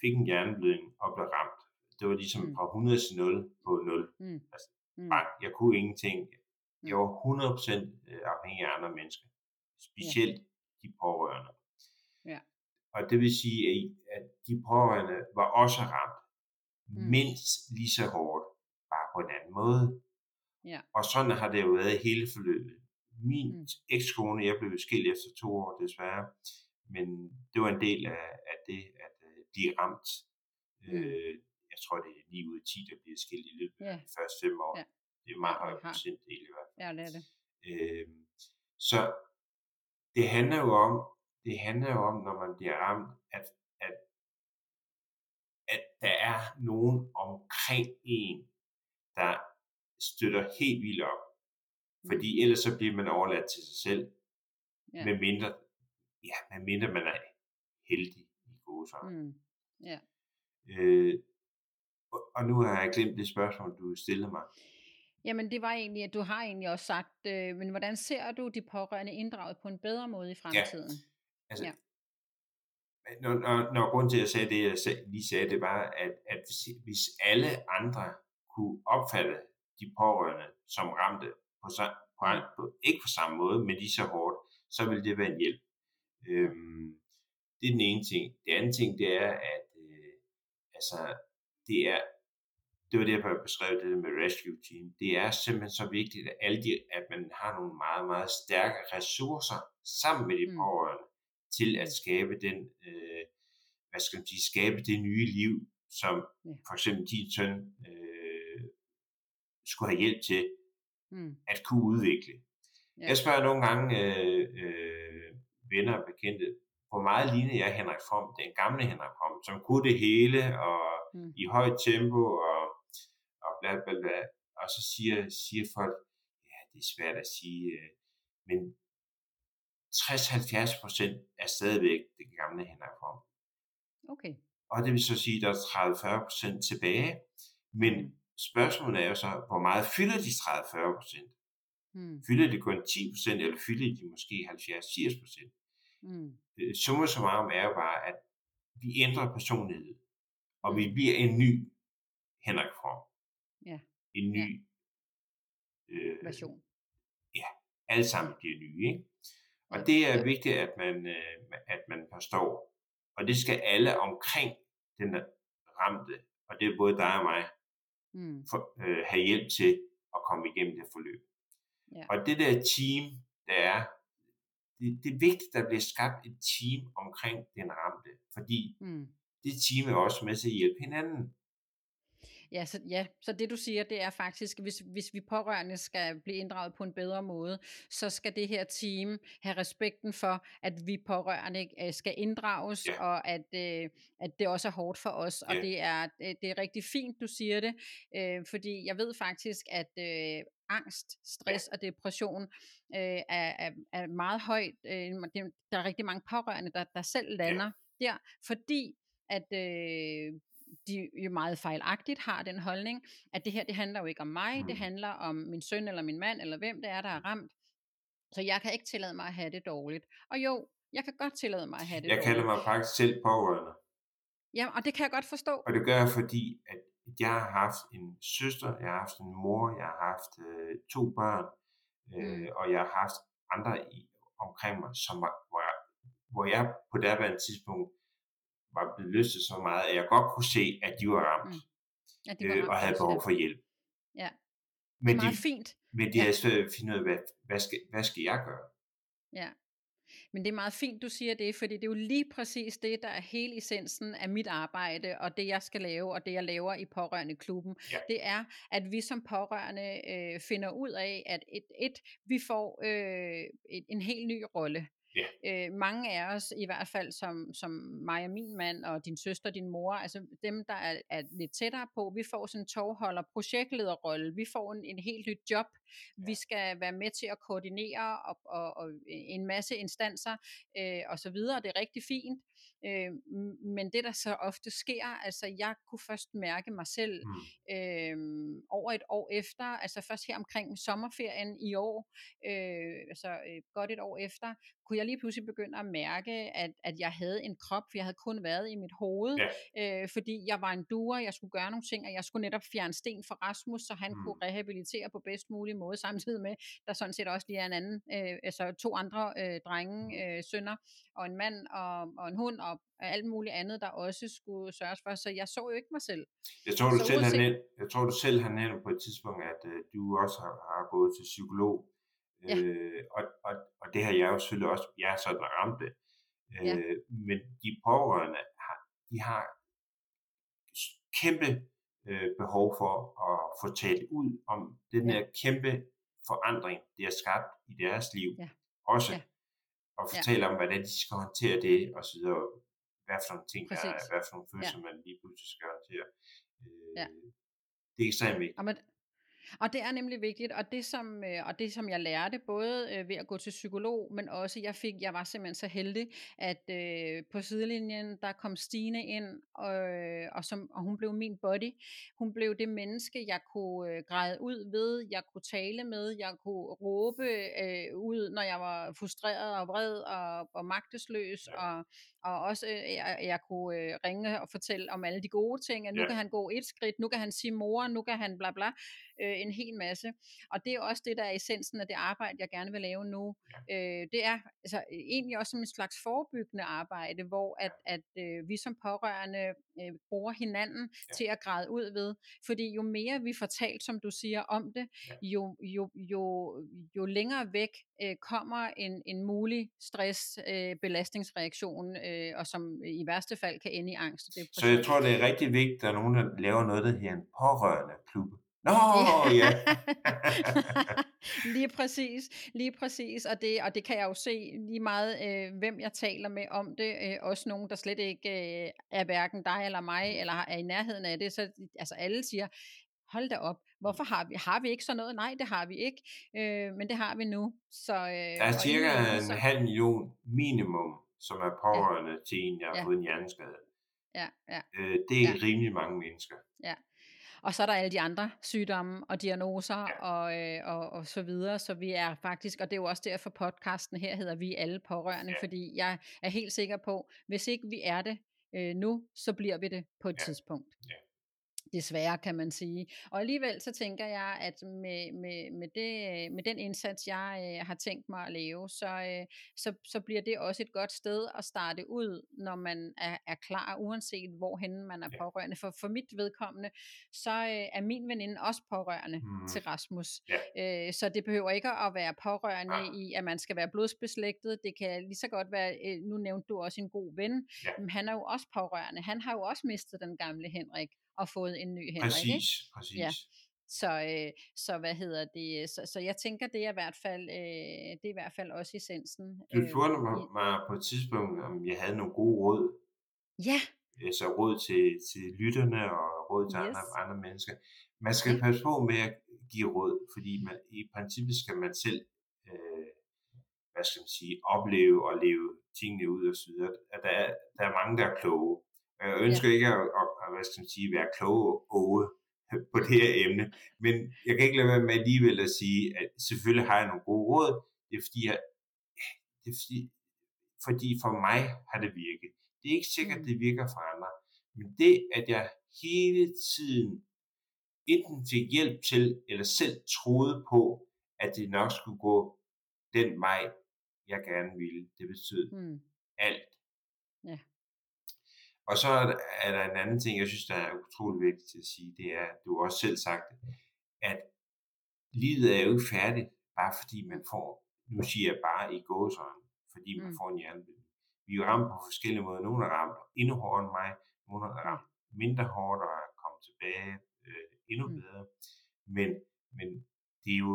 fik en hjerneblødning og blev ramt. Det var ligesom mm. fra 100 til 0 på 0. Mm. Altså, mm. jeg kunne ingenting. Jeg var 100% øh, afhængig af andre mennesker. Specielt ja. de pårørende. Ja. Og det vil sige, at de pårørende var også ramt. Mm. Mindst lige så hårdt. Bare på en anden måde. Ja. Og sådan har det jo været hele forløbet. Min mm. ekskone, jeg blev skilt efter to år desværre, men det var en del af, af det at øh, blive ramt. Mm. Øh, jeg tror, det er 9 ud af 10, der bliver skilt i løbet af de første fem år. Ja. Det er meget høj procentdel i hvert fald. Ja, det er det. Øh, så det handler jo om, det handler jo om, når man bliver ramt, at, at, at der er nogen omkring en, der støtter helt vildt op. Fordi mm. ellers så bliver man overladt til sig selv, ja. med mindre ja, hvad mindre man er heldig i gode Mm. Ja. Øh, og, og nu har jeg glemt det spørgsmål, du stillede mig. Jamen det var egentlig, at du har egentlig også sagt, øh, men hvordan ser du de pårørende inddraget på en bedre måde i fremtiden? Ja, altså, ja. Når, når, når grund til, at jeg sagde det, jeg lige sagde, det var, at, at hvis alle andre kunne opfatte de pårørende som ramte på, på, på, ikke på samme måde, men lige så hårdt, så ville det være en hjælp. Øhm, det er den ene ting. Det andet ting, det er, at øh, altså, det er, det var derfor, jeg beskrev det med rescue team. Det er simpelthen så vigtigt, at, alle de, at man har nogle meget, meget stærke ressourcer sammen med de mm. pårørende til at skabe den, øh, hvad skal man sige, skabe det nye liv, som ja. for eksempel din søn øh, skulle have hjælp til mm. at kunne udvikle. Ja. Jeg spørger nogle gange øh, øh, venner og bekendte, hvor meget lignede jeg Henrik Fromm, den gamle Henrik Fromm, som kunne det hele, og mm. i højt tempo, og, og bla bla bla. Og så siger, siger folk, ja, det er svært at sige, øh, men 60-70 procent er stadigvæk det gamle Henrik Fromm. Okay. Og det vil så sige, at der er 30-40 procent tilbage. Men mm. spørgsmålet er jo så, hvor meget fylder de 30-40 procent? Mm. Fylder det kun 10%, eller fylder de måske 70-80%? Mm. Summa summarum er jo bare, at vi ændrer personlighed, og vi mm. bliver en ny Henrik Fromm. Ja. En ny ja. øh, version. Ja, alle sammen bliver nye, ikke? Og det er vigtigt, at man, øh, at man forstår. Og det skal alle omkring den ramte, og det er både dig og mig, mm. for, øh, have hjælp til at komme igennem det forløb. Ja. Og det der team, der er, det, det er vigtigt, at der bliver skabt et team omkring den ramte, fordi mm. det team er også med til at hjælpe hinanden. Ja så, ja, så det du siger, det er faktisk, hvis, hvis vi pårørende skal blive inddraget på en bedre måde, så skal det her team have respekten for, at vi pårørende øh, skal inddrages, ja. og at, øh, at det også er hårdt for os, ja. og det er, det er rigtig fint, du siger det, øh, fordi jeg ved faktisk, at øh, angst, stress ja. og depression øh, er, er, er meget højt. Øh, der er rigtig mange pårørende, der, der selv lander ja. der, fordi at øh, de jo meget fejlagtigt har den holdning, at det her, det handler jo ikke om mig, mm. det handler om min søn eller min mand, eller hvem det er, der er ramt. Så jeg kan ikke tillade mig at have det dårligt. Og jo, jeg kan godt tillade mig at have det jeg dårligt. Jeg kalder mig faktisk selv pårørende. Ja, og det kan jeg godt forstå. Og det gør jeg, fordi at jeg har haft en søster, jeg har haft en mor, jeg har haft øh, to børn, øh, mm. og jeg har haft andre i, omkring mig, som var, hvor, jeg, hvor jeg på det tidspunkt var blevet løstet så meget, at jeg godt kunne se, at de var ramt, mm. ja, de var ramt øh, og havde behov for hjælp. Ja. Men det er meget de, fint. Men de ja. havde svært at finde ud af, hvad, hvad, skal, hvad skal jeg gøre? Ja. Men det er meget fint, du siger det, fordi det er jo lige præcis det, der er hele essensen af mit arbejde, og det jeg skal lave, og det jeg laver i Pårørende Klubben. Ja. Det er, at vi som pårørende øh, finder ud af, at et, et vi får øh, et, en helt ny rolle. Yeah. Øh, mange af os, i hvert fald som, som mig og min mand, og din søster, din mor, altså dem, der er, er lidt tættere på, vi får sådan en tovholder, projektlederrolle, vi får en, en helt nyt job, yeah. vi skal være med til at koordinere og, og, og en masse instanser øh, og så videre, det er rigtig fint. Øh, men det der så ofte sker, altså jeg kunne først mærke mig selv mm. øh, over et år efter, altså først her omkring sommerferien i år, øh, altså øh, godt et år efter, kunne jeg lige pludselig begynde at mærke, at, at jeg havde en krop, for jeg havde kun været i mit hoved, ja. øh, fordi jeg var en duer, jeg skulle gøre nogle ting, og jeg skulle netop fjerne sten for Rasmus, så han mm. kunne rehabilitere på bedst mulig måde, (laughs) samtidig med, der sådan set også lige er en anden, øh, altså to andre øh, drenge, mm. øh, sønner, og en mand og, og en hund, og alt muligt andet, der også skulle sørges for, så jeg så jo ikke mig selv. Jeg tror, du, selv, han, jeg tror, du selv har nævnt på et tidspunkt, at øh, du også har, har gået til psykolog, Ja. Øh, og, og, og det har jeg jo selvfølgelig også, jeg er sådan ramt det. Øh, ja. Men de pårørende, har, de har kæmpe øh, behov for at få talt ud om den ja. her kæmpe forandring, det har skabt i deres liv. Ja. Også. Ja. Og fortælle ja. om, hvordan de skal håndtere det, og så videre. Hvad for nogle ting, der er, hvad for nogle følelser, ja. man lige pludselig skal håndtere. Øh, ja. Det er ekstremt vigtigt. men, og det er nemlig vigtigt, og det som, øh, og det som jeg lærte, både øh, ved at gå til psykolog, men også jeg fik, jeg var simpelthen så heldig, at øh, på sidelinjen, der kom Stine ind, og, og, som, og hun blev min body. Hun blev det menneske, jeg kunne øh, græde ud ved, jeg kunne tale med, jeg kunne råbe øh, ud, når jeg var frustreret og vred og, og magtesløs, ja. og, og også øh, jeg, jeg kunne øh, ringe og fortælle om alle de gode ting, at nu ja. kan han gå et skridt, nu kan han sige mor, nu kan han bla bla, øh, en hel masse. Og det er også det, der er essensen af det arbejde, jeg gerne vil lave nu. Øh, det er altså, egentlig også som en slags forebyggende arbejde, hvor at, at øh, vi som pårørende øh, bruger hinanden ja. til at græde ud ved. Fordi jo mere vi får talt, som du siger, om det, ja. jo, jo, jo, jo længere væk øh, kommer en, en mulig stress, øh, belastningsreaktion, øh, og som i værste fald kan ende i angst. Det Så jeg tror, det er rigtig vigtigt, at der er nogen, der laver noget, der hedder en pårørende klub. Nå, (laughs) (laughs) ja. lige præcis, lige præcis, og det, og det kan jeg jo se lige meget, øh, hvem jeg taler med om det, øh, også nogen, der slet ikke øh, er hverken dig eller mig, eller er i nærheden af det, så altså alle siger, hold da op, hvorfor har vi, har vi ikke sådan noget? Nej, det har vi ikke, øh, men det har vi nu. Så, øh, der er cirka en så... halv million minimum, som er pårørende ja. til en, der har ja. fået en hjerneskade. Ja, ja. Øh, det er ja. rimelig mange mennesker. Ja, og så er der alle de andre sygdomme og diagnoser ja. og, øh, og, og så videre. Så vi er faktisk, og det er jo også derfor podcasten her hedder Vi alle pårørende, ja. fordi jeg er helt sikker på, hvis ikke vi er det øh, nu, så bliver vi det på et ja. tidspunkt. Ja. Desværre kan man sige. Og alligevel så tænker jeg, at med, med, med, det, med den indsats, jeg øh, har tænkt mig at lave, så, øh, så, så bliver det også et godt sted at starte ud, når man er, er klar, uanset hvorhen man er pårørende. For, for mit vedkommende, så øh, er min veninde også pårørende mm. til Rasmus. Ja. Øh, så det behøver ikke at være pårørende ah. i, at man skal være blodsbeslægtet. Det kan lige så godt være, øh, nu nævnte du også en god ven, men han er jo også pårørende. Han har jo også mistet den gamle Henrik og fået en ny Henrik. Præcis, ikke? præcis. Ja. Så, øh, så hvad hedder det? Så, så jeg tænker, det er i hvert fald, øh, det er i hvert fald også essensen. Du øh, spurgte mig, i- mig på et tidspunkt, om jeg havde nogle gode råd. Ja, Altså råd til, til lytterne og råd til Yes. andre, andre mennesker. Man skal Ja. passe på med at give råd, fordi man, i princippet skal man selv, øh, hvad skal man sige, opleve og leve tingene ud og så videre. At der, er, der er mange, der er kloge. Jeg ønsker ikke at, at, at, hvad skal man sige, være kloge og (laughs) på det her emne, men jeg kan ikke lade være med alligevel at sige, at selvfølgelig har jeg nogle gode råd. Det er fordi, jeg, det er fordi, fordi for mig har det virket. Det er ikke sikkert, Mm. det virker for andre. Men det, at jeg hele tiden enten fik hjælp til, eller selv troede på, at det nok skulle gå den vej, jeg gerne ville, det betød mm, alt. Og så er der- er en anden ting, jeg synes, der er utrolig vigtigt at sige, det er, du har også selv sagt det, at livet er jo ikke færdigt, bare fordi man får, nu siger jeg bare i gåsøjne, fordi man Mm. får en hjerneblødning. Vi er jo ramt på forskellige måder. Nogle er ramt endnu hårdere end mig, nogle er ramt mindre hårdt og er kommet tilbage øh, endnu Mm. bedre. Men, men det er jo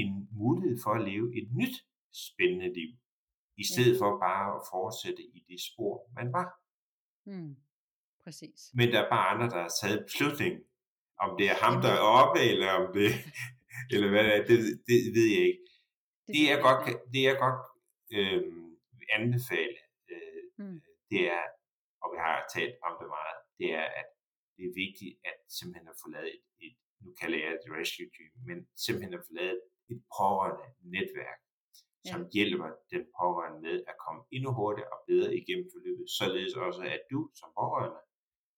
en mulighed for at leve et nyt spændende liv, i stedet for bare at fortsætte i det spor, man var. Mm, præcis. Men der er bare andre, der har taget beslutningen. Om det er ham, der er oppe, eller om det, (laughs) (laughs) eller hvad det er, det, det ved jeg ikke. Det, ved jeg godt, det jeg godt øh, anbefale, øh, Mm. det er, og vi har talt om det meget, det er, at det er vigtigt at simpelthen at få lavet et, et nu kalder jeg det et rescue team, men simpelthen at få lavet et pårørende netværk, som Ja. hjælper den pårørende med at komme endnu hurtigere og bedre igennem forløbet, således også at du som pårørende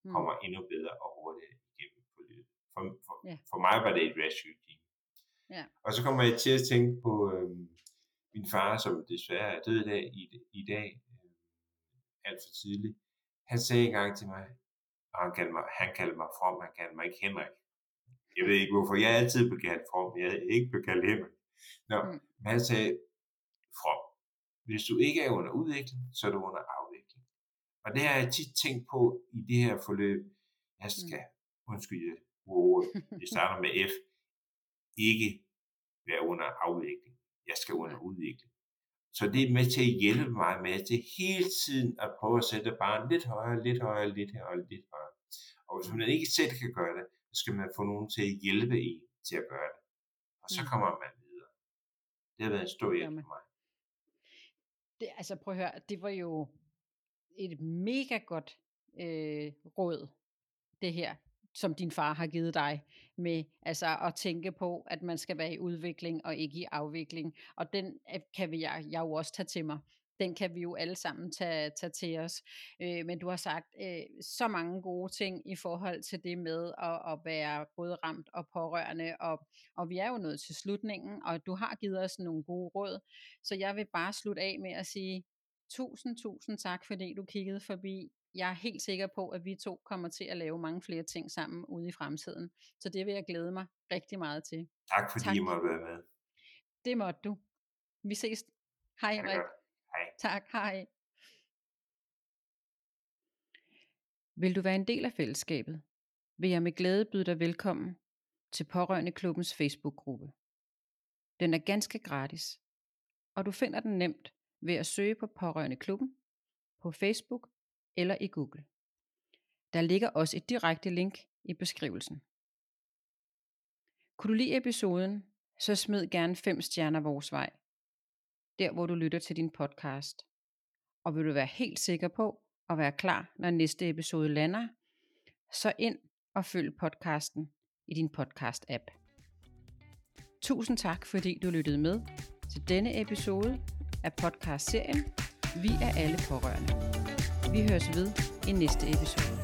Mm. kommer endnu bedre og hurtigere igennem forløbet. For, for, Ja. for mig var det et rescue team. Ja. Og så kommer jeg til at tænke på øh, min far, som desværre er død i dag, i, i dag øh, alt for tidligt. Han sagde engang til mig, og han kaldte mig, han kaldte mig From, han kaldte mig ikke Henrik. Jeg ved ikke hvorfor, jeg er altid blevet kaldt From, jeg er ikke blevet kaldt Henrik. Nå, Mm. men han sagde, From, hvis du ikke er under udvikling, så er du under afvikling. Og det har jeg tit tænkt på i det her forløb. Jeg skal, undskyld, jeg ordet, det starter med F, ikke være under afvikling. Jeg skal under udvikling. Så det er med til at hjælpe mig med til hele tiden at prøve at sætte barnet lidt højere, lidt højere, lidt højere, lidt højere. Og hvis man ikke selv kan gøre det, så skal man få nogen til at hjælpe en til at gøre det. Og så Mm. kommer man videre. Det har været en stor hjælp for mig. Det, altså prøv at høre, det var jo et mega godt øh, råd, det her, som din far har givet dig, med altså at tænke på, at man skal være i udvikling og ikke i afvikling. Og den øh, kan vi, jeg, jeg jo også tage til mig. Den kan vi jo alle sammen tage, tage til os. Øh, men du har sagt øh, så mange gode ting i forhold til det med at, at være både ramt og pårørende, og, og vi er jo nået til slutningen, og du har givet os nogle gode råd. Så jeg vil bare slutte af med at sige tusind, tusind tak, fordi du kiggede forbi. Jeg er helt sikker på, at vi to kommer til at lave mange flere ting sammen ude i fremtiden. Så det vil jeg glæde mig rigtig meget til. Tak fordi Tak. I måtte være med. Det måtte du. Vi ses. Hej godt. Hej. Tak, hej. Vil du være en del af fællesskabet, vil jeg med glæde byde dig velkommen til Pårørende Klubbens Facebook-gruppe. Den er ganske gratis, og du finder den nemt ved at søge på Pårørende Klubben på Facebook eller i Google. Der ligger også et direkte link i beskrivelsen. Kunne du lide episoden, så smid gerne 5 stjerner vores vej, der hvor du lytter til din podcast. Og vil du være helt sikker på at være klar, når næste episode lander, så ind og følg podcasten i din podcast-app. Tusind tak, fordi du lyttede med til denne episode af podcast-serien Vi er alle pårørende. Vi høres ved i næste episode.